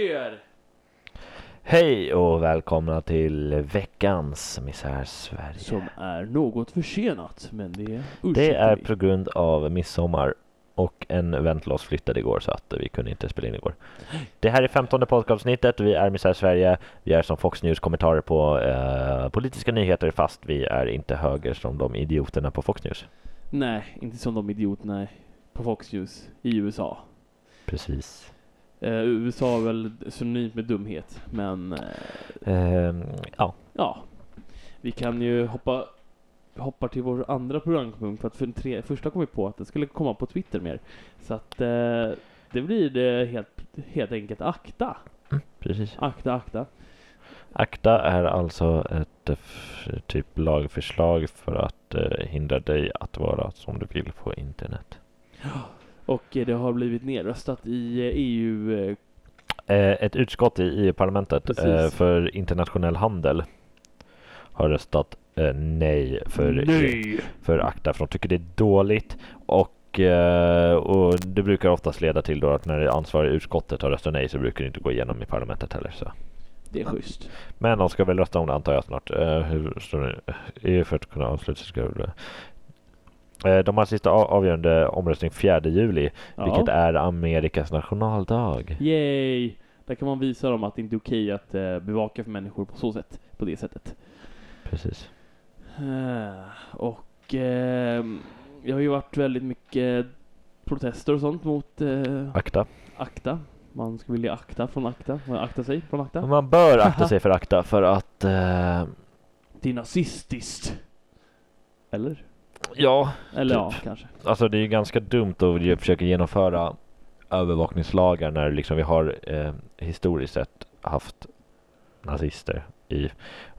er! Hej och välkomna till veckans Misär Sverige. Som är något försenat, men det Det är på grund av midsommar och en vän till oss flyttade igår så att vi kunde inte spela in igår. Det här är femtonde podcastavsnittet. Vi är Misär Sverige. Vi är som Fox News kommentarer på eh, politiska nyheter fast vi är inte höger som de idioterna på Fox News. Nej, inte som de idioterna på Fox News i USA. Precis. Eh, USA är väl synonymt med dumhet, men eh, Ehm, ja, ja. Vi kan ju hoppa hoppa till vår andra programpunkt för att för tre, första kom vi på att det skulle komma på Twitter mer. Så att eh, det blir det helt, helt enkelt akta. precis. Akta, akta. ACTA är alltså ett typ lagförslag för att eh, hindra dig att vara som du vill på internet. Och eh, det har blivit nedröstat i EU eh, Eh, ett utskott i EU-parlamentet för internationell handel har röstat nej för, Nej! för ACTA för de tycker det är dåligt och, och det brukar oftast leda till då att när det ansvariga utskottet har röstat nej så brukar det inte gå igenom i parlamentet heller. Så. Det är schysst. Men de ska väl rösta om det antar jag snart. Hur står det? EU för att kunna avsluta ska De har sista av- avgörande omröstning 4 juli, vilket är Amerikas nationaldag. Yay! Där kan man visa dem att det inte är okej att eh, bevaka för människor på så sätt. På det sättet. Precis. Eh, och ehm, det har ju varit väldigt mycket protester och sånt mot eh, ACTA. ACTA. Man skulle vilja akta från ACTA. Man akta sig från ACTA. Man bör akta sig för ACTA för att eh, Det är nazistiskt. Eller? Ja, Eller Typ. ja, kanske. alltså det är ju ganska dumt att försöka genomföra övervakningslagar när liksom vi har eh, historiskt sett haft nazister i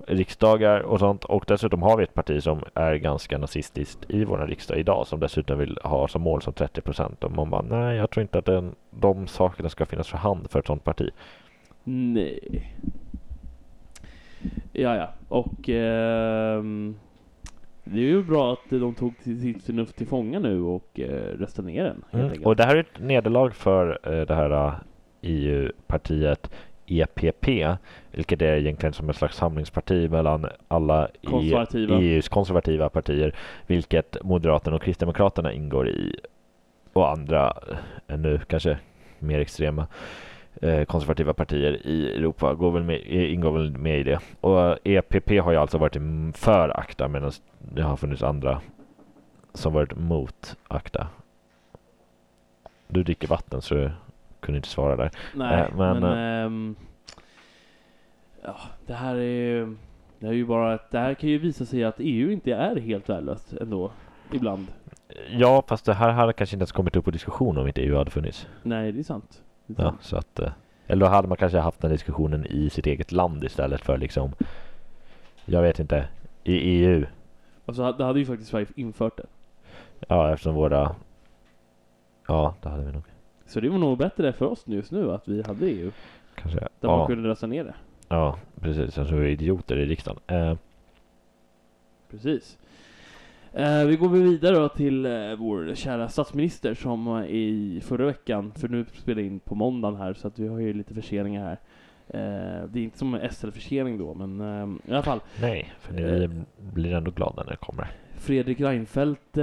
riksdagar och sånt och dessutom har vi ett parti som är ganska nazistiskt i vår riksdag idag som dessutom vill ha som mål som 30 procent och man bara nej jag tror inte att den, de sakerna ska finnas för hand för ett sånt parti. Nej. Ja, ja. Och ehm, det är ju bra att de tog sitt förnuft till fånga nu och eh, röstade ner den. Mm. Och det här är ett nederlag för eh, det här eh, EU-partiet EPP, vilket är egentligen som ett slags samlingsparti mellan alla i Konservativa. EUs konservativa partier, vilket Moderaterna och Kristdemokraterna ingår i, och andra eh, ännu kanske mer extrema eh, konservativa partier i Europa går väl med, eh, ingår väl med i det. Och EPP har ju alltså varit för ACTA medan det har funnits andra som varit mot ACTA. Du dricker vatten så du kunde inte svara där. Nej, Eh, men, men... ehm, ja, det här är ju... Det är ju bara att det här kan ju visa sig att EU inte är helt värdelöst ändå. Ibland. Ja, fast det här hade kanske inte ens kommit upp på diskussion om inte EU hade funnits. Nej, det är sant. Ja, så att, eh, eller då hade man kanske haft den diskussionen i sitt eget land istället för liksom, jag vet inte, i EU. Alltså, det hade ju faktiskt Sverige infört det. Ja, eftersom våra, ja, det hade vi nog Så det var nog bättre för oss just nu att vi hade EU. kanske. Där man Ja, kunde rösta ner det. ja, precis. Alltså vi är idioter i riksdagen. Eh, Precis. Eh, vi går vidare då till eh, vår kära statsminister som eh, i förra veckan, för nu spelar in på måndagen här så att vi har ju lite förseningar här. Eh, det är inte som en SL-försening då, men i alla fall. nej, för ni blir ändå glada när det kommer. Fredrik Reinfeldt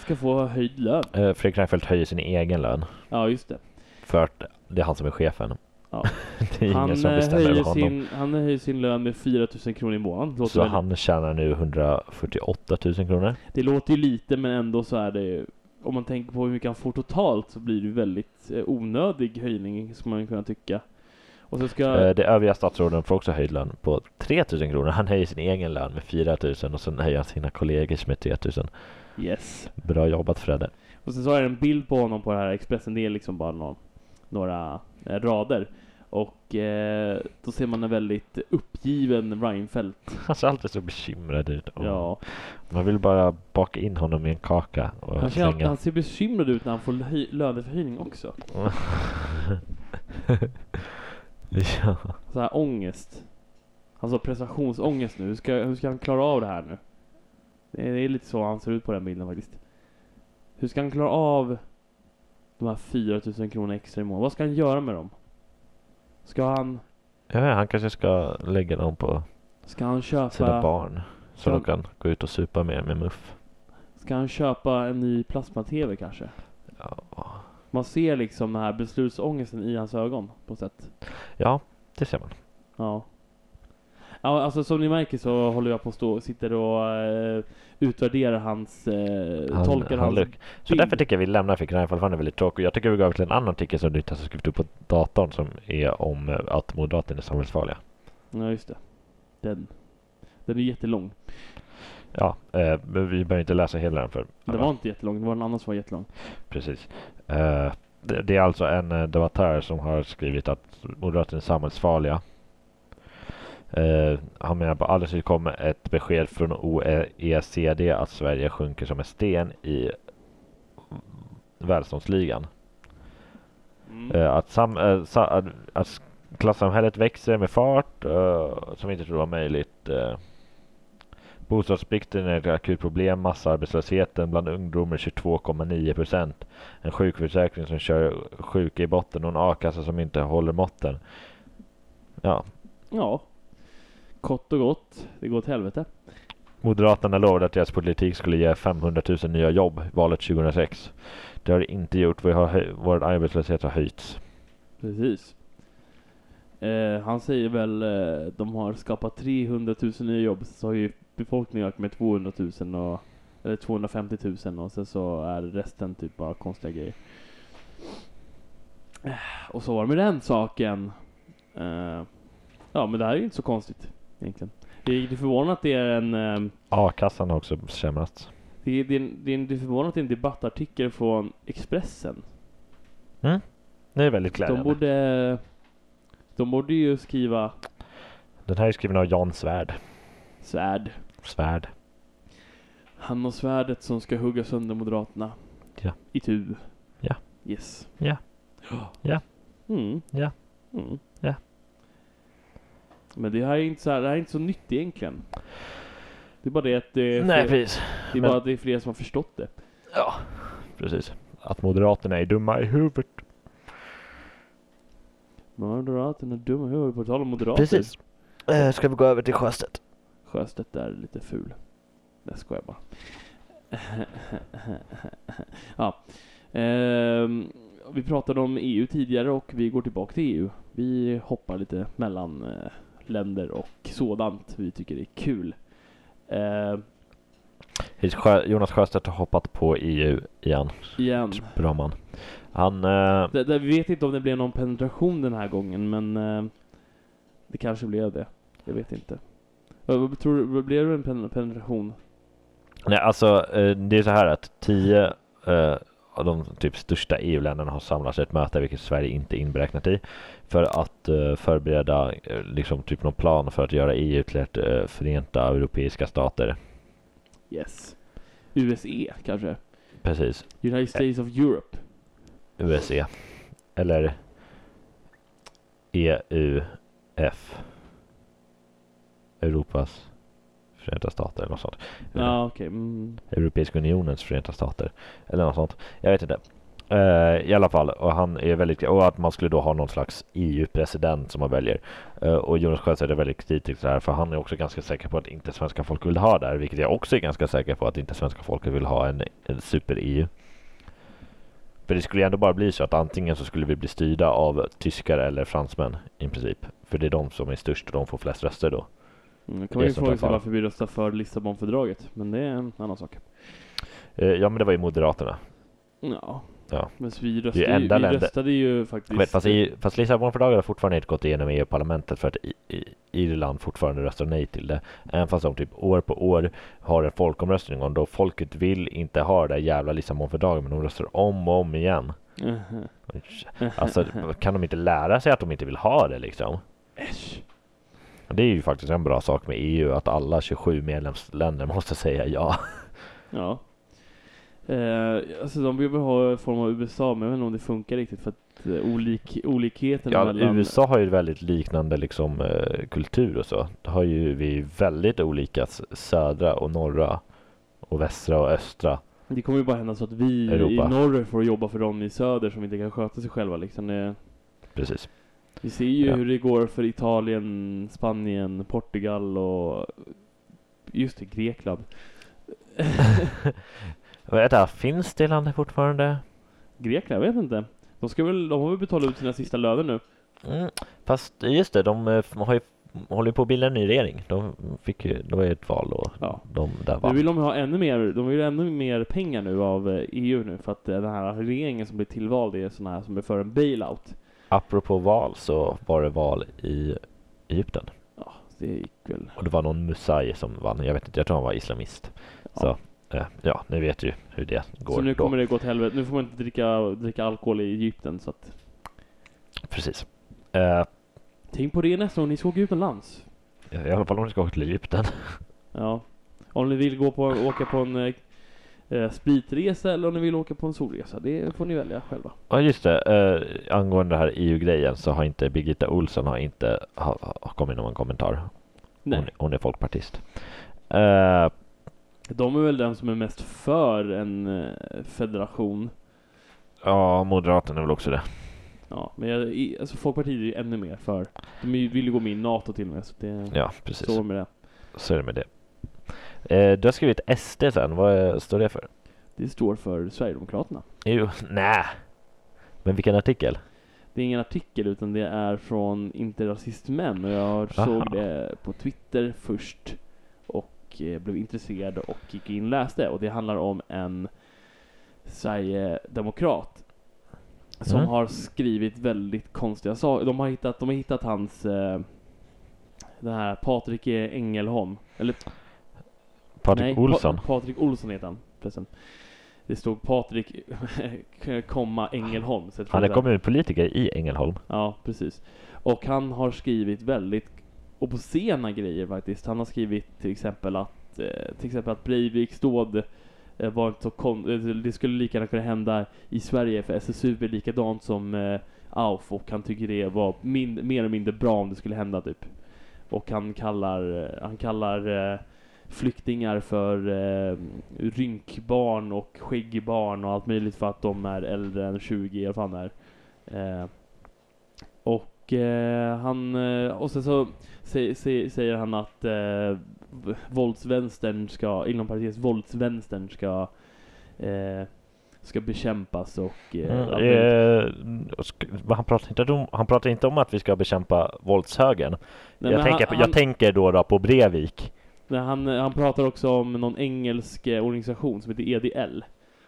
ska få höjd lön. Fredrik Reinfeldt höjer sin egen lön Ja, just det. för att det är han som är chefen. Ja. det är ingen Han, som eh, bestämmer över höjer honom. sin, han höjer sin lön med 4 000 kronor i månaden. Låter Så väldigt- han tjänar nu 148 000 kronor. Det låter ju lite, men ändå så är det ju- om man tänker på hur mycket han får totalt så blir det väldigt eh, onödig höjning, skulle man kunna tycka. Och så ska... Eh, De övriga statsråden får också höjd lön på 3 000 kronor. Han höjer sin egen lön med 4 000 och sen höjer han sina kollegors med 3 000. Yes. Bra jobbat Fredde. Och sen så har jag en bild på honom på det här Expressen, det är liksom bara några eh, rader. Och eh, då ser man en väldigt uppgiven Reinfeldt. Han ser alltid så bekymrad ut. och Ja. Man vill bara baka in honom i en kaka och Han, ser, han ser bekymrad ut när han får höj- löneförhöjning också. ja. Så här ångest. Alltså prestationsångest nu. Hur ska, hur ska han klara av det här nu? Det är, det är lite så han ser ut på den bilden faktiskt. Hur ska han klara av de här 4000 kronor extra i månaden? Vad ska han göra med dem? Ska han, Ja, han kanske ska lägga dem på ska han sina köpa, barn. Så de kan gå ut och supa mer med muff. ska han köpa en ny plasma-tv kanske? Ja. Man ser liksom den här beslutsångesten i hans ögon på sätt. ja, det ser man. Ja. Ja, alltså som ni märker så håller jag på att stå, sitter och eh, utvärderar hans, eh, Han- tolkar han hans. Så därför tycker jag vi lämnar för Knäfall för han är väldigt tråkig. Jag tycker vi går över till en annan artikel som Nytt har skrivit upp på datorn som är om eh, att Moderaterna är samhällsfarliga. Ja, just det. Den. Den är jättelång. Ja, eh, men vi behöver inte läsa hela den för Den var inte jättelång, det var en annan som var jättelång. Precis. Eh, det, det är alltså en eh, debattör som har skrivit att Moderaterna är samhällsfarliga. Eh, han menar på alldeles nyss kom ett besked från OECD att Sverige sjunker som en sten i välståndsligan. Mm. Eh, att, sam, eh, sa, att, att klassamhället växer med fart som vi inte trodde var möjligt. Uh, Bostadsplikten är ett akut problem. Massarbetslösheten bland ungdomar 22,9 procent. En sjukförsäkring som kör sjuka i botten och en a-kassa som inte håller måtten. Ja, Ja. Kort och gott, det går åt helvete. Moderaterna lovade att deras politik skulle ge 500 000 nya jobb valet 2006. Det har det inte gjort. Vi har vår arbetslöshet har höjts. Precis. Eh, han säger väl, eh, de har skapat 300 000 nya jobb, så har ju befolkningen ökat med 200 000 och, eller 250 000 och sen så är resten typ bara konstiga grejer. Eh, Och så var det med den saken. Eh, ja men det här är ju inte så konstigt egentligen. Det är, förvånande att det är en eh, A-kassan har också försämrats. det är, det, det, det är förvånande att det är en debattartikel från Expressen. Det är väldigt De glädjande. borde, de borde ju skriva Den här är skriven av Jan Svärd. svärd. Svärd. Han och svärdet som ska hugga sönder Moderaterna. Ja. I tu. Ja. Yes. Ja. Ja. Mm. Ja. Mm. Men det här är inte så, här, det här är inte så nytt egentligen. Det är bara det att det är, Nej, fler, det är men- bara att det är fler som har förstått det. Ja, precis. Att Moderaterna är dumma i huvudet. Moderaterna är dumma i huvudet. På tal om moderater. Precis. Eh, ska vi gå över till Sjöstedt? Sjöstedt är lite ful. Jag skojar bara. ja. Ehm, vi pratade om EU tidigare och vi går tillbaka till EU. Vi hoppar lite mellan eh, länder och sådant. Vi tycker det är kul. Sjö, Jonas Sjöstedt har hoppat på EU igen. igen. Bra man. Han... Eh, Det, det, vi vet inte om det blev någon penetration den här gången men eh, det kanske blev det. Jag vet inte. Vad, tror du, vad blev det en pen, penetration? nej, alltså eh, det är så här att tio eh, av de typ största EU-länderna har samlats ett möte, vilket Sverige inte är inberäknat i, för att eh, förbereda eh, liksom typ någon plan för att göra EU till ett eh, förenta europeiska stater. Yes. USA kanske? Precis. United States of Europe. USE. Eller EUF. Europas Förenta Stater eller något sånt. Ja, okej. Mm. Europeiska Unionens Förenta Stater. Eller något sånt. Jag vet inte. Eh, I alla fall, och han är väldigt, och att man skulle då ha någon slags EU-president som man väljer. Eh, och Jonas Sjöstedt är väldigt kritisk till det här, för han är också ganska säker på att inte svenska folket vill ha det här, vilket jag också är ganska säker på att inte svenska folket vill ha en, en super-EU. För det skulle ju ändå bara bli så att antingen så skulle vi bli styrda av tyskar eller fransmän i princip. För det är de som är störst och de får flest röster då. Mm, kan man ju fråga sig varför vi röstar för Lissabonfördraget. Men det är en annan sak. Eh, ja men det var ju Moderaterna. Ja. Ja. Men vi röstade, ju vi länder- röstade ju faktiskt. Men fast, i, fast Lissabonfördraget har fortfarande inte gått igenom EU-parlamentet för att i, i, Irland fortfarande röstar nej till det. Även fast de typ år på år har en folkomröstning om då folket vill inte ha det där jävla Lissabonfördraget men de röstar om och om igen. Alltså kan de inte lära sig att de inte vill ha det liksom? Äsch. Det är ju faktiskt en bra sak med EU att alla 27 medlemsländer måste säga ja. Ja. Eh, alltså de vill väl ha en form av USA, men jag vet inte om det funkar riktigt för att eh, olik, olikheten Ja, mellan... USA har ju väldigt liknande liksom eh, kultur och så. Det har ju vi väldigt olika södra och norra och västra och östra. Det kommer ju bara hända så att vi Europa. i norr får jobba för dem i söder som inte kan sköta sig själva liksom. Det, Precis. Vi ser ju Ja. hur det går för Italien, Spanien, Portugal och just det, Grekland. Vad är det? Finns det landet fortfarande? Grekland, jag vet inte. De, ska väl, de har väl betalat ut sina sista löner nu? Mm. Fast just det, de eh, har ju håller på att bilda en ny regering. De fick ju, det var ju ett val och Ja. de där Nu vann. vill de ha ännu mer, de vill ha ännu mer pengar nu av eh, EU nu för att eh, den här regeringen som blir tillvald är sån här som är för en bailout. Apropå val så var det val i Egypten. Ja, det gick väl. Och det var någon Musai som vann. Jag vet inte, jag tror han var islamist. Så eh, ja, ni vet ju hur det går Så nu då. kommer det gå till helvete. Nu får man inte dricka, dricka alkohol i Egypten så att Precis. Eh, Tänk på det nästa gång ni ska åka utomlands. I alla fall om ni ska åka till Egypten. Ja. Om ni vill gå på, åka på en eh, spritresa eller om ni vill åka på en solresa. Det får ni välja själva. Ja just det, eh, angående det här EU-grejen så har inte Birgitta Olsson har inte ha, ha kommit någon kommentar. Nej. Hon, hon är folkpartist. Eh, De är väl den som är mest för en eh, federation. ja, Moderaterna är väl också det. Ja, men jag, alltså Folkpartiet är ju ännu mer för. De vill ju gå med i NATO till och med. Så det Ja, precis. så med det. Så är det med det. Eh, du har skrivit SD sen, vad står det för? Det står för Sverigedemokraterna. Jo, nej. Men vilken artikel? Det är ingen artikel utan det är från Inte Rasist Män och jag Aha. såg det på Twitter först och eh, blev intresserad och gick in och läste och det handlar om en Sverigedemokrat som Mm. har skrivit väldigt konstiga saker. De har hittat, de har hittat hans eh, den här Patrik Engelholm eller Patrik nej, Olsson? Pa Patrik Olsson heter han förresten. Det stod Patrik komma Engelholm. Så Han är kommunpolitiker i Ängelholm. Ja, precis. Och han har skrivit väldigt obscena grejer faktiskt. Han har skrivit till exempel att eh, till exempel att Breiviks dåd eh, var inte så kon- eh, det skulle lika gärna kunna hända i Sverige för SSU är likadant som eh, AUF och han tycker det var min- mer eller mindre bra om det skulle hända typ. Och han kallar, han kallar flyktingar för eh, rynkbarn och skäggbarn och allt möjligt för att de är äldre än 20 eller fan är. Eh, och eh, han, eh, och sen så sä, sä, säger han att eh, våldsvänstern ska, inom parentes våldsvänstern ska eh, ska bekämpas och eh, möjligt. Eh, han, pratar inte om, han pratar inte om att vi ska bekämpa våldshögern. Nej, jag, tänker, han, jag han, tänker då, då på Brevik. Han, han pratar också om någon engelsk eh, organisation som heter EDL.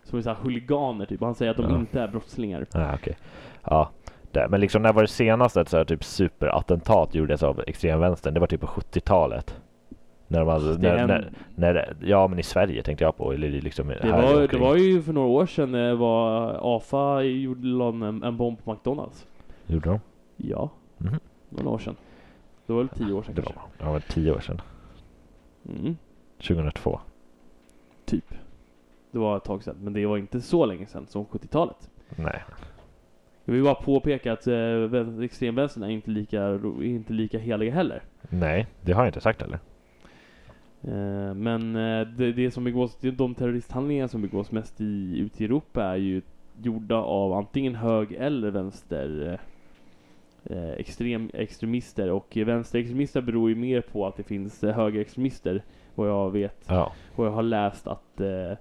Som är så här huliganer typ. Och han säger att de Ja. inte är brottslingar. Ah, okej. Ja, det. Men liksom när var det senaste ett så här typ superattentat gjordes av extremvänstern? Det var typ på 70-talet. När de hade, när, när, när, ja men i Sverige tänkte jag på. Eller liksom det, var, det var ju för några år sedan det var AFA gjorde en, en bomb på McDonalds. Gjorde de? Ja, det var några år sedan. Det var väl tio år sedan Det kanske. var, det var tio år sedan. Mm, 2002. typ. Det var ett tag sedan, men det var inte så länge sedan som 70-talet. Nej. Jag vill bara påpeka att eh, vän- extremvänstern är inte lika, är inte lika heliga heller. Nej, det har jag inte sagt heller. Eh, men eh, det, det som begås, det- de terroristhandlingar som begås mest i, ute i Europa är ju gjorda av antingen hög eller vänster eh, extrem, extremister och eh, vänsterextremister beror ju mer på att det finns eh, högerextremister vad jag vet Ja. och jag har läst att eh,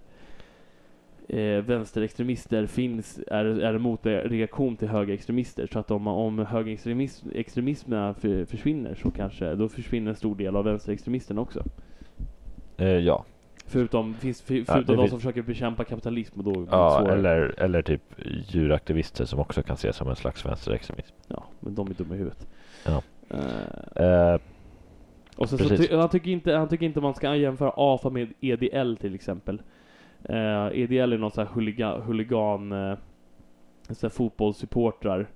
eh, vänsterextremister finns, är, är en motreaktion till högerextremister. Så att om, om högerextremismerna för, försvinner så kanske, då försvinner en stor del av vänsterextremisterna också. Eh, ja. Förutom, finns, för, Ja, förutom de som försöker bekämpa kapitalism och då ja eller, eller typ djuraktivister som också kan ses som en slags vänsterextremism. Ja, men de är dumma i huvudet. Ja. Eh, och sen så Precis. ty, han, tycker inte, han tycker inte man ska jämföra AFA med EDL till exempel. Eh, EDL är någon sån här huliga, huligan, eh, så här fotbollssupportrar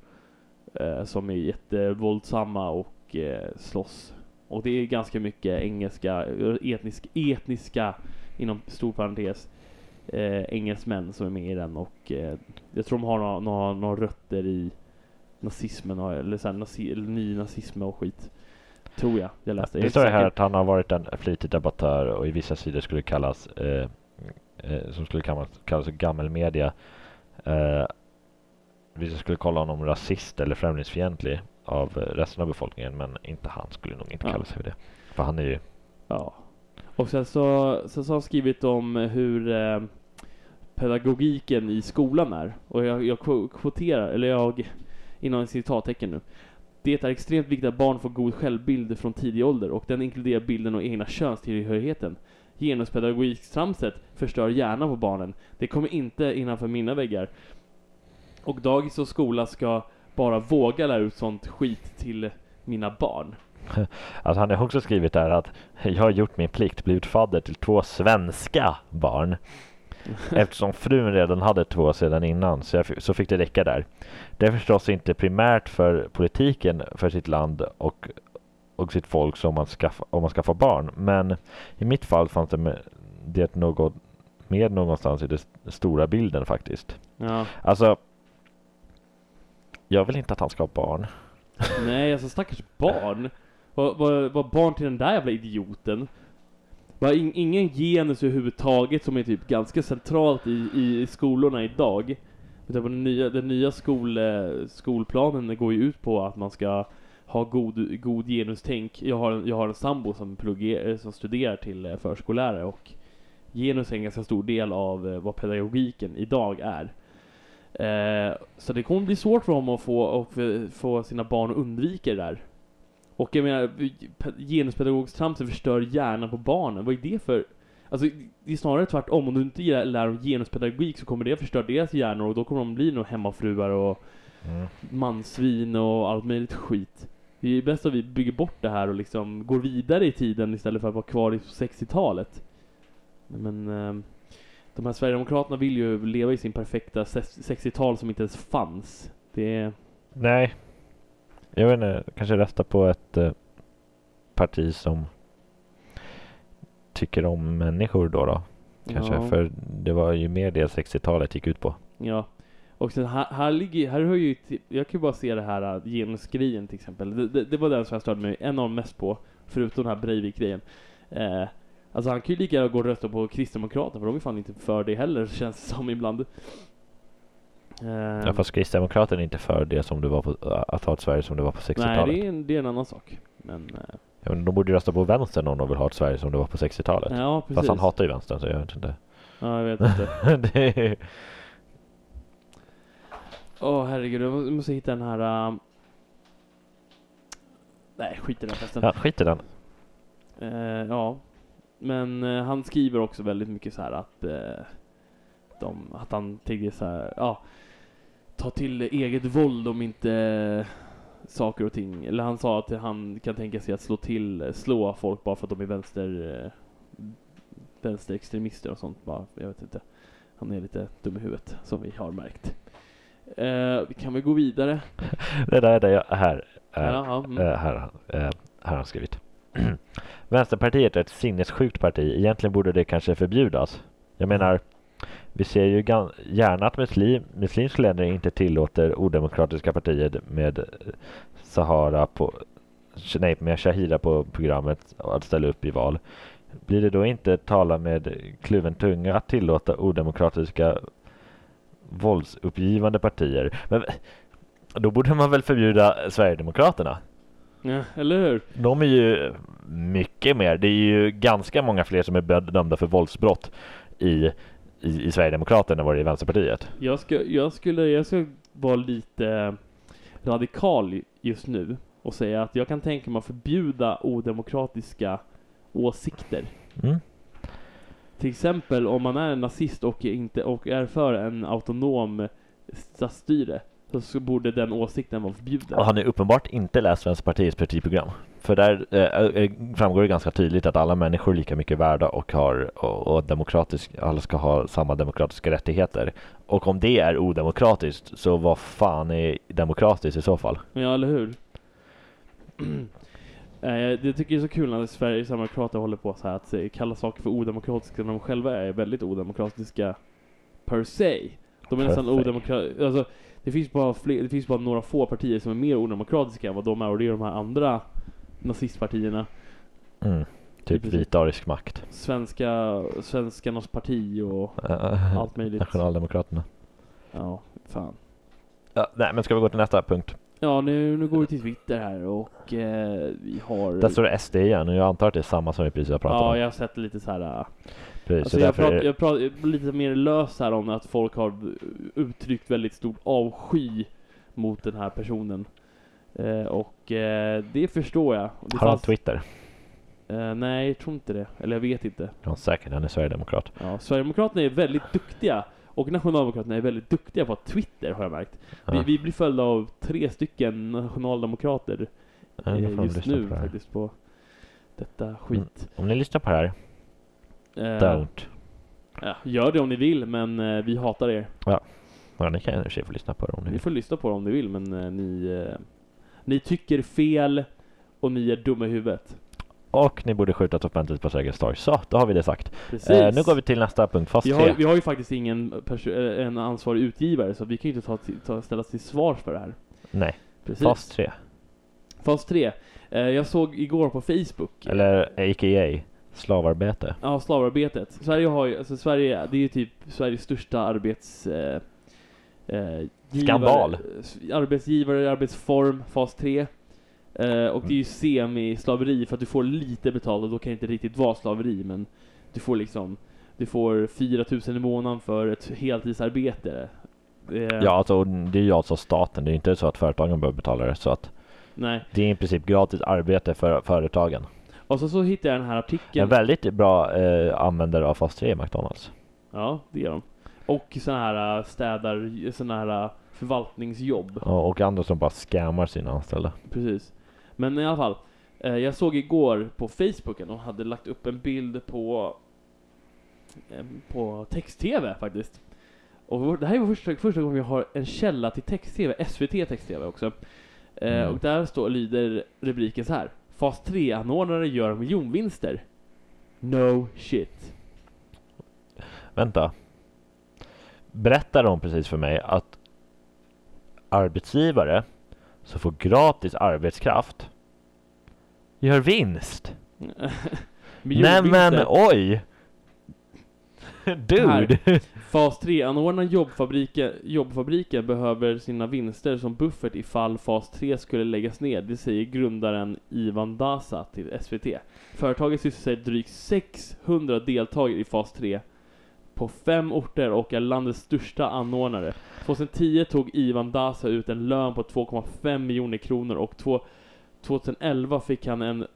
eh, som är jättevåldsamma och eh, slåss. Och det är ganska mycket engelska, etnisk, etniska, inom stor parentes, engelsmän som är med i den och jag tror de har några, några, några rötter i nazismen och- eller, så här, nazi, eller ny nazism och skit. Tror jag. Jag läste. Det står här att han har varit en flitig debattör och i vissa sidor skulle kallas eh, eh, som skulle kallas, kallas gammelmedia. Eh, vissa skulle kolla honom rasist eller främlingsfientlig. av resten av befolkningen men inte han skulle nog inte kalla sig för det. För han är ju Ja. Och sen så, sen så har han skrivit om hur eh, pedagogiken i skolan är. Och jag, jag kvo- kvoterar, eller jag, inom citattecken nu. Det är extremt viktigt att barn får god självbild från tidig ålder och den inkluderar bilden av egna könstillhörigheten. Genuspedagogik-tramset förstör hjärnan på barnen. Det kommer inte innanför mina väggar. Och dagis och skola ska bara våga lära ut sånt skit till mina barn. Alltså han har också skrivit där att jag har gjort min plikt, blivit fadder till två svenska barn. Eftersom frun redan hade två sedan innan så, jag, f- så fick det räcka där. Det är förstås inte primärt för politiken för sitt land och, och sitt folk som man skaffa, om man skaffar barn. Men i mitt fall fanns det med, det något med någonstans i den st- stora bilden faktiskt. Ja. Alltså, jag vill inte att han ska ha barn. Nej, alltså stackars barn. Var, var, var barn till den där jävla idioten. Var in, ingen genus överhuvudtaget som är typ ganska centralt i, i skolorna idag. Utan den nya, den nya skol, eh, skolplanen går ju ut på att man ska ha god, god genustänk. Jag har, en- jag har en sambo som, plugger, eh, som studerar till eh, förskollärare och genus är en ganska stor del av vad pedagogiken idag är. Eh, så det kommer bli svårt för honom att få, att få sina barn att undvika det där. Och jag menar, pe- genuspedagogstramset förstör hjärnan på barnen. Vad är det för... Alltså, det är snarare tvärtom. Om du inte lär dem genuspedagogik så kommer det förstöra deras hjärnor och då kommer de bli nog hemmafruar och Mm. mansvin och allt möjligt skit. Det är bäst att vi bygger bort det här och liksom går vidare i tiden istället för att vara kvar i 60-talet. Men ehm, de här Sverigedemokraterna vill ju leva i sin perfekta ses- 60-tal som inte ens fanns. Det är... Nej. Jag vet inte, kanske rösta på ett eh, parti som tycker om människor då då. Kanske, Ja. för det var ju mer det 60-talet gick ut på. Ja. Och sen här, här ligger, här har ju, jag kan ju bara se det här äh, genusgrejen till exempel. Det, det, det var den som jag störde mig en av dem mest på, förutom den här Breivik-grejen. Eh, alltså han kan ju lika gärna gå och rösta på Kristdemokraterna, för de är fan inte för det heller, känns det som ibland. Eh, Ja, fast Kristdemokraterna är inte för det som det var på, att ha ett Sverige som det var på 60-talet. nej, det är, en, det är en annan sak. Men, eh, Ja, men de borde ju rösta på vänstern om de vill ha ett Sverige som det var på 60-talet. ja precis. Fast han hatar ju vänstern så jag vet inte. Ja, jag vet inte. det är, Åh herregud, jag må- jag måste hitta den här... ähm, Nej, skit i den förresten. ja, skit i den. Eh, ja, men eh, han skriver också väldigt mycket så här att eh, de, att han tänker så här, ja, ta till eget våld om inte saker och ting, eller han sa att han kan tänka sig att slå till, slå folk bara för att de är vänster, eh, vänsterextremister och sånt bara, jag vet inte. Han är lite dum i huvudet, som vi har märkt. Eh, vi kan väl gå vidare? Det där är det jag, här. eh, Ja, mm. Eh, här, eh, här har han skrivit. Vänsterpartiet är ett sinnessjukt parti. Egentligen borde det kanske förbjudas. Jag menar, vi ser ju gärna att muslim, muslimska länder inte tillåter odemokratiska partier med Sahara på, nej, med Shahira på programmet att ställa upp i val. Blir det då inte tala med kluven tunga att tillåta odemokratiska våldsuppgivande partier? Men då borde man väl förbjuda Sverigedemokraterna? ja, eller hur? De är ju mycket mer. Det är ju ganska många fler som är dömda för våldsbrott i, i, i Sverigedemokraterna vad det är i Vänsterpartiet. Jag, ska, jag, skulle, jag ska vara lite radikal just nu och säga att jag kan tänka mig att förbjuda odemokratiska åsikter. Mm. Till exempel om man är en nazist och, inte, och är för en autonom statsstyre så, borde den åsikten vara förbjuden. Och han har uppenbart inte läst Vänsterpartiets partiprogram. För där eh, eh, framgår det ganska tydligt att alla människor är lika mycket värda och, har, och, och demokratisk, alla ska ha samma demokratiska rättigheter. Och om det är odemokratiskt, så vad fan är demokratiskt i så fall? Ja, eller hur? Eh, Det tycker jag är så kul när Sveriges demokrater håller på så här att eh, kalla saker för odemokratiska när de själva är väldigt odemokratiska per se. De är nästan Per se. odemokratiska. Alltså, det finns, bara fler, det finns bara några få partier som är mer odemokratiska än vad de är och det är de här andra nazistpartierna. Mm. Typ vit arisk makt. Svenska, Svenskarnas parti och allt möjligt. Nationaldemokraterna. Ja, fan. Ja, nej, men ska vi gå till nästa punkt? Ja, nu, nu går vi till Twitter här och eh, vi har... Där står det SD igen och jag antar att det är samma som vi precis har pratat Ja, om. jag har sett lite så här. äh, Precis, Alltså så jag, därför är jag pratar lite mer lös här om att folk har uttryckt väldigt stor avsky mot den här personen. Eh, och eh, det förstår jag. Det Har han Twitter? eh, nej, jag tror inte det. Eller jag vet inte. Ja, säkert. Han är Sverigedemokrat. Ja, Sverigedemokraterna är väldigt duktiga. Och Nationaldemokraterna är väldigt duktiga på Twitter har jag märkt. Vi, Ja. vi blir följda av tre stycken nationaldemokrater Ja, just nu på faktiskt på detta skit. Om ni lyssnar på det här, Eh, don't. ja, gör det om ni vill, men eh, vi hatar er. Ja, ni kan i och för sig få lyssna på det om ni Ni vill. får lyssna på det om ni vill, men eh, ni, ni tycker fel och ni är dumma i huvudet. Och ni borde skjuta offentligt på Sergels torg. Så, då har vi det sagt. Precis. Eh, nu går vi till nästa punkt, fas vi, 3. har, vi har ju faktiskt ingen eh, en ansvarig utgivare, så vi kan ju inte ta, ta, ställas till svars för det här. Nej, Precis. fas 3. Fas 3. Eh, jag såg igår på Facebook. Eller a.k.a. slavarbete. Ja, slavarbetet. Sverige har ju, alltså Sverige, det är ju typ Sveriges största arbets... Eh, eh, Skandal. s- Arbetsgivare, arbetsform, fas 3. Eh, och det är ju semi-slaveri för att du får lite betalt och då kan det inte riktigt vara slaveri men du får liksom du får 4000 i månaden för ett heltidsarbete. Eh, Ja, alltså det är ju alltså staten. Det är inte så att företagen behöver betala det. Så att Nej. det är i princip gratis arbete för företagen. Och så, så hittade jag den här En artikeln. väldigt bra eh, användare av fas 3 i McDonalds. Ja, det är de. Och såna här äh, städar, såna här äh, förvaltningsjobb. Ja, Och andra som bara scammar sina anställda. Precis. Men i alla fall. Eh, jag såg igår på Facebook att de hade lagt upp en bild på på text-tv faktiskt. Och det här är första, första gången vi har en källa till text-tv, SVT text-tv också. Eh, Mm. Och där står, lyder rubriken så här. Fas 3-anordnare gör miljonvinster. No shit. Vänta. Berättade de precis för mig att arbetsgivare som får gratis arbetskraft gör vinst? Nej men oj! Dude! Fas 3-anordnaren jobbfabriken, jobbfabriken behöver sina vinster som buffert ifall Fas 3 skulle läggas ned. Det säger grundaren Ivan Dasa till SVT. Företaget sysselsätter drygt 600 deltagare i Fas 3 på fem orter och är landets största anordnare. 2010 tog Ivan Dasa ut en lön på 2,5 miljoner kronor och två- 2011 fick han en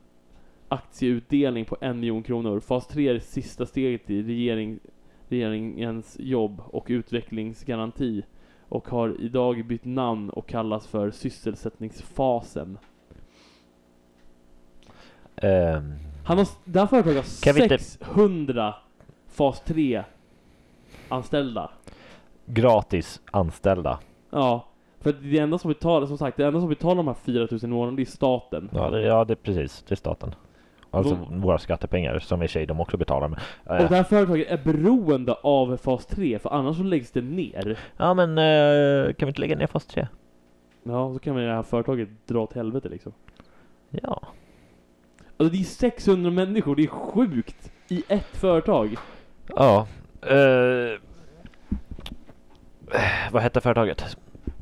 aktieutdelning på en miljon kronor. Fas 3 är det sista steget i regering, regeringens jobb och utvecklingsgaranti och har idag bytt namn och kallas för sysselsättningsfasen. Ehm, Han har, det här företaget har Kan vi inte- 600 fas 3 anställda. gratis anställda. Ja, för det enda som betalar, som sagt, det enda som betalar de här 4000 i månaden, det är staten. Ja, det, ja, det är precis. Det är staten. Alltså De- våra skattepengar som i sig de också betalar. Och eh, det här företaget är beroende av fas 3, för annars så läggs det ner. ja men eh, kan vi inte lägga ner fas 3? Ja, så kan man det här företaget dra åt helvete liksom. Ja. Alltså det är 600 människor, det är sjukt! I ett företag. Ja. Eh, vad hette företaget?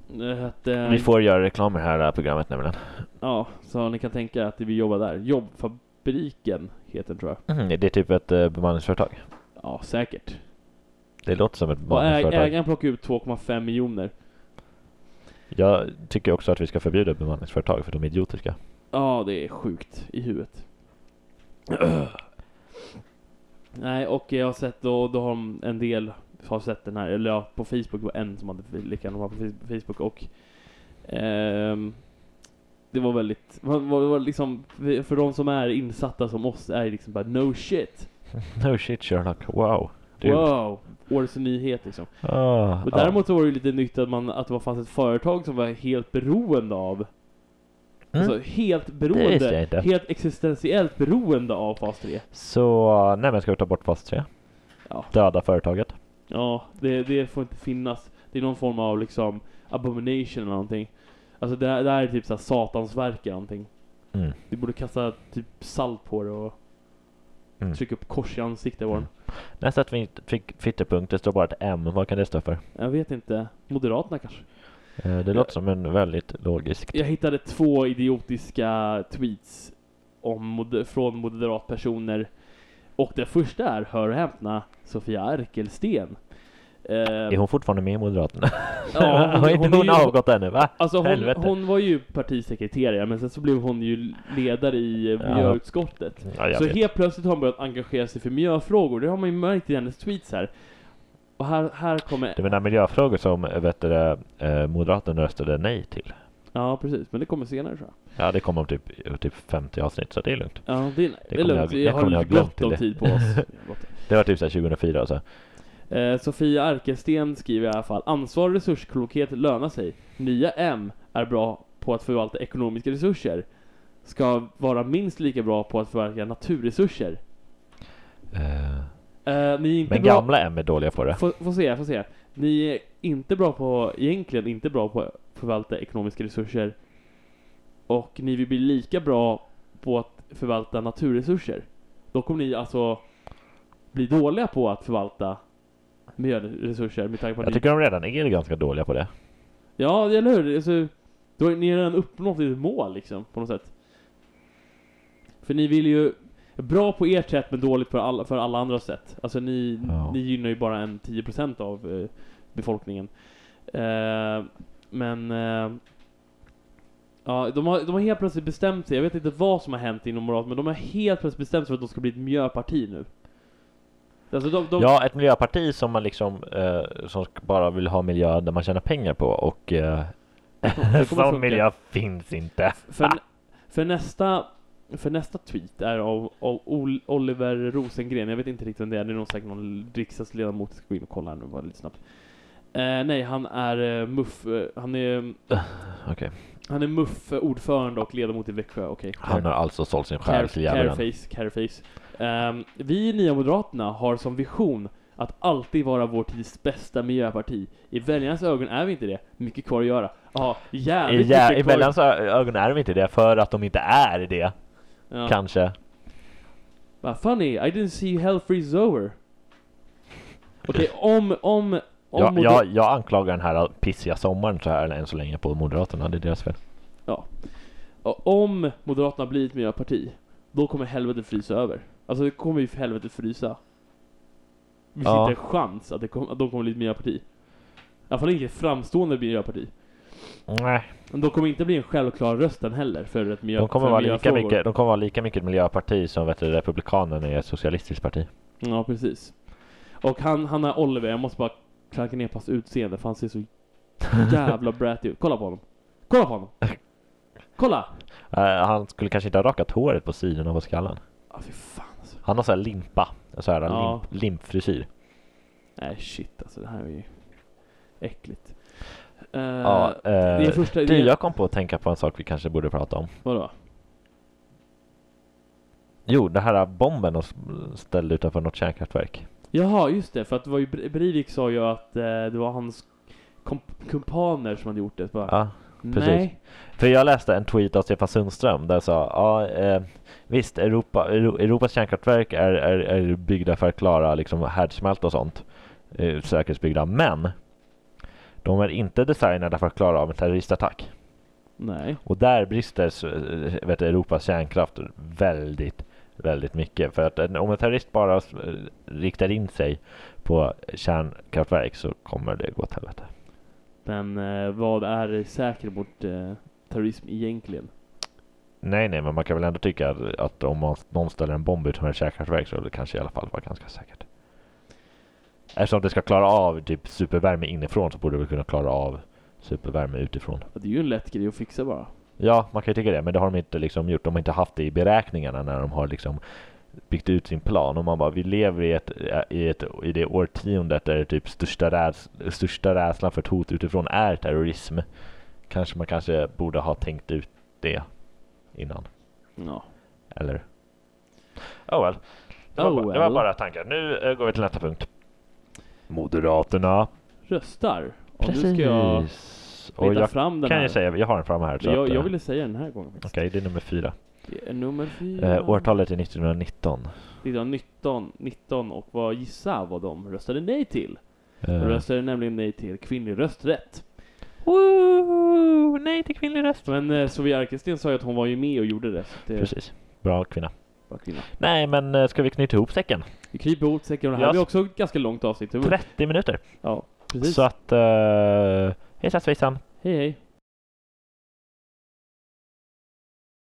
Det hette... Vi får göra reklam i det här programmet nämligen. Ja, så ni kan tänka att vi jobbar där. Jobbfabriken heter den tror jag. Mm, det är typ ett eh, bemanningsföretag. Ja, säkert. Det låter som ett bemanningsföretag. ägaren plockar ut 2,5 miljoner. Jag tycker också att vi ska förbjuda bemanningsföretag för de är idiotiska. Ja, det är sjukt i huvudet. Nej, och jag har sett då, då har de en del har sett den här, eller ja, på Facebook var en som hade lika gärna vara på Facebook och ehm, det var väldigt, var, var, var liksom, för de som är insatta som oss är det liksom bara no shit. No shit Sherlock, wow. Dude. Wow! Årets nyhet liksom. Ah, Och däremot så var det lite nytt att, man, att det var fanns ett företag som var helt beroende av. mm. Alltså helt beroende, helt existentiellt beroende av fas 3. Så, nej men ska vi ta bort fas 3? Ja. Döda företaget? Ja, det, det får inte finnas. Det är någon form av liksom abomination eller någonting. Alltså det, här- det här är typ såhär satansverk eller någonting. Mm. Vi borde kasta typ salt på det och Mm. trycka upp kors i ansiktet på den. Nästa twit- fick Twitterpunkt, det står bara ett M. Vad kan det stå för? Jag vet inte. Moderaterna kanske? Eh, Det låter som en väldigt logisk... Jag hittade två idiotiska tweets om mod- från moderatpersoner. Och det första är, hör och häpna, Sofia Arkelsten. Eh, Är hon fortfarande med i Moderaterna? Ja, hon- har inte hon hon, avgått ännu va? Alltså hon, hon var ju partisekreterare, men sen så blev hon ju ledare i eh, Ja. miljöutskottet. Ja, så vet. helt plötsligt har hon börjat engagera sig för miljöfrågor. Det har man ju märkt i hennes tweets här. Och här, här kommer... Det menar miljöfrågor som vet du, det, eh, Moderaterna röstade nej till. Ja, precis. Men det kommer senare tror jag. Ja, det kommer om typ, typ 50 avsnitt så det är lugnt. Ja, det, är- det är kommer lugnt. jag- det har jag lite glömt gott om det. tid på oss. Det var typ så här 2004 så. Eh, Sofia Arkelsten skriver i alla fall Ansvar och resursklokhet lönar sig. Nya M är bra på att förvalta ekonomiska resurser. Ska vara minst lika bra på att förvalta naturresurser. Eh, Eh, ni är inte men bra... gamla M är dåliga på det. Få, få se, få se. Ni är inte bra på, egentligen inte bra på att förvalta ekonomiska resurser. Och ni vill bli lika bra på att förvalta naturresurser. Då kommer ni alltså bli dåliga på att förvalta miljöresurser med tanke på att Jag ni... tycker de redan är ganska dåliga på det. Ja, eller hur? Alltså, då har ni redan uppnått ett mål liksom, på något sätt. För ni vill ju... Bra på ert sätt men dåligt på alla, för alla andra sätt. Alltså ni, Ja. ni gynnar ju bara en 10% av eh, befolkningen. Eh, men... Eh, ja, de har, de har helt plötsligt bestämt sig. Jag vet inte vad som har hänt inom Moderaterna, men de har helt plötsligt bestämt sig för att de ska bli ett miljöparti nu. Alltså de, de, Ja, ett miljöparti som man liksom eh, som bara vill ha miljö där man tjänar pengar på och eh, sån miljö finns inte. För, för, nästa, för nästa tweet är av, av Ol- Oliver Rosengren. Jag vet inte riktigt vem det är. Det är nog säkert någon riksdagsledamot. Jag ska gå in och kolla här nu bara lite snabbt. Eh, nej, han är eh, MUF. eh, Han är, Okej. han är MUF ordförande och ledamot i Växjö. Okej. Han har alltså sålt sin själ till djävulen. Careface, Careface. Um, vi i Nya Moderaterna har som vision att alltid vara vår tids bästa miljöparti. I väljarnas ögon är vi inte det. Mycket kvar att göra. Ja, I, jävligt jä- I mycket. Bellans ö- ögon är de inte det för att de inte är det. Ja. Kanske. Vad funny, I didn't see hell freeze over. Okej, om, om, om Jag, jag, jag anklagar den här pissiga sommaren så här än så länge på Moderaterna. Det är deras fel. och om Moderaterna blir ett miljöparti, då kommer helvetet frysa över. Alltså det kommer ju för helvetet frysa. Det finns Ja. inte en chans att, det kom, att de kommer bli ett miljöparti. I alla fall inte ett framstående miljöparti. Nej. Men de kommer inte bli en självklar rösten heller för ett miljö, De kommer, vara lika mycket, de kommer vara lika mycket ett miljöparti som vet du, Republikanerna är ett socialistiskt parti. Ja, precis. Och han, han är Oliver, jag måste bara klanka ner på hans utseende för han ser så jävla bratty ut. Kolla på honom. Kolla på honom. Kolla! Eh, han skulle kanske inte ha rakat håret på sidorna på skallen. Ah, fy fan alltså. Han har så här limpa. Så här Ja. limp, limpfrisyr. Nej shit alltså, det här är ju äckligt. Uh, Ja, det är eh, första... du, det jag kom på att tänka på en sak vi kanske borde prata om. Vadå? Jo, det här bomben de ställde utanför något kärnkraftverk. Jaha, just det. För att det var ju, Bre- Breivik sa ju att eh, det var hans kumpaner som hade gjort det. Bara, Ja, precis. Nej. för jag läste en tweet av Stefan Sundström där sa ja, eh, visst, Europa, Euro, Europas kärnkraftverk är, är, är byggda för att klara liksom härdsmälta och sånt. Eh, säkerhetsbyggda, men de är inte designade för att klara av en terroristattack. Nej. Och där brister vet Europas kärnkraft väldigt, väldigt mycket. För att om en terrorist bara riktar in sig på kärnkraftverk så kommer det gå åt helvete. Men eh, vad är säker mot eh, terrorism egentligen? Nej, nej, men man kan väl ändå tycka att, att om man, någon ställer en bomb utanför ett kärnkraftverk så är det kanske i alla fall vara ganska säkert. Eftersom det ska klara av typ supervärme inifrån så borde det väl kunna klara av supervärme utifrån. Det är ju en lätt grej att fixa bara. Ja, man kan ju tycka det, men det har de inte liksom gjort. De har inte haft det i beräkningarna när de har liksom byggt ut sin plan. Och man bara, vi lever i, ett, i, ett, i det årtiondet där det typ största, räds, största rädslan för ett hot utifrån är terrorism. Kanske man kanske borde ha tänkt ut det innan. Ja. Eller? Oh well. Det var, Oh bara, det var well. bara tankar. Nu eh, går vi till nästa punkt. Moderaterna. Röstar. Och nu ska jag Och jag fram den kan här. ju säga, jag har den framme här. Så jag, att, jag eh, ville säga den här gången faktiskt. Okej, det är nummer fyra. Det är nummer fyra. Eh, årtalet är 1919. 1919 19 och vad gissa vad de röstade nej till? De Eh, röstade nämligen nej till kvinnlig rösträtt. Woo! Nej till kvinnlig röst. Men eh, Sofia Arkelsten sa ju att hon var ju med och gjorde det. Det Precis. Bra kvinna. Kvinna. Nej, men eh, ska vi knyta ihop säcken? Vi kryper ihop säcken och det här blir också ett ganska långt avsnitt. 30 minuter. Ja, precis. Så att... Uh, hejsan svejsan. Hej hej.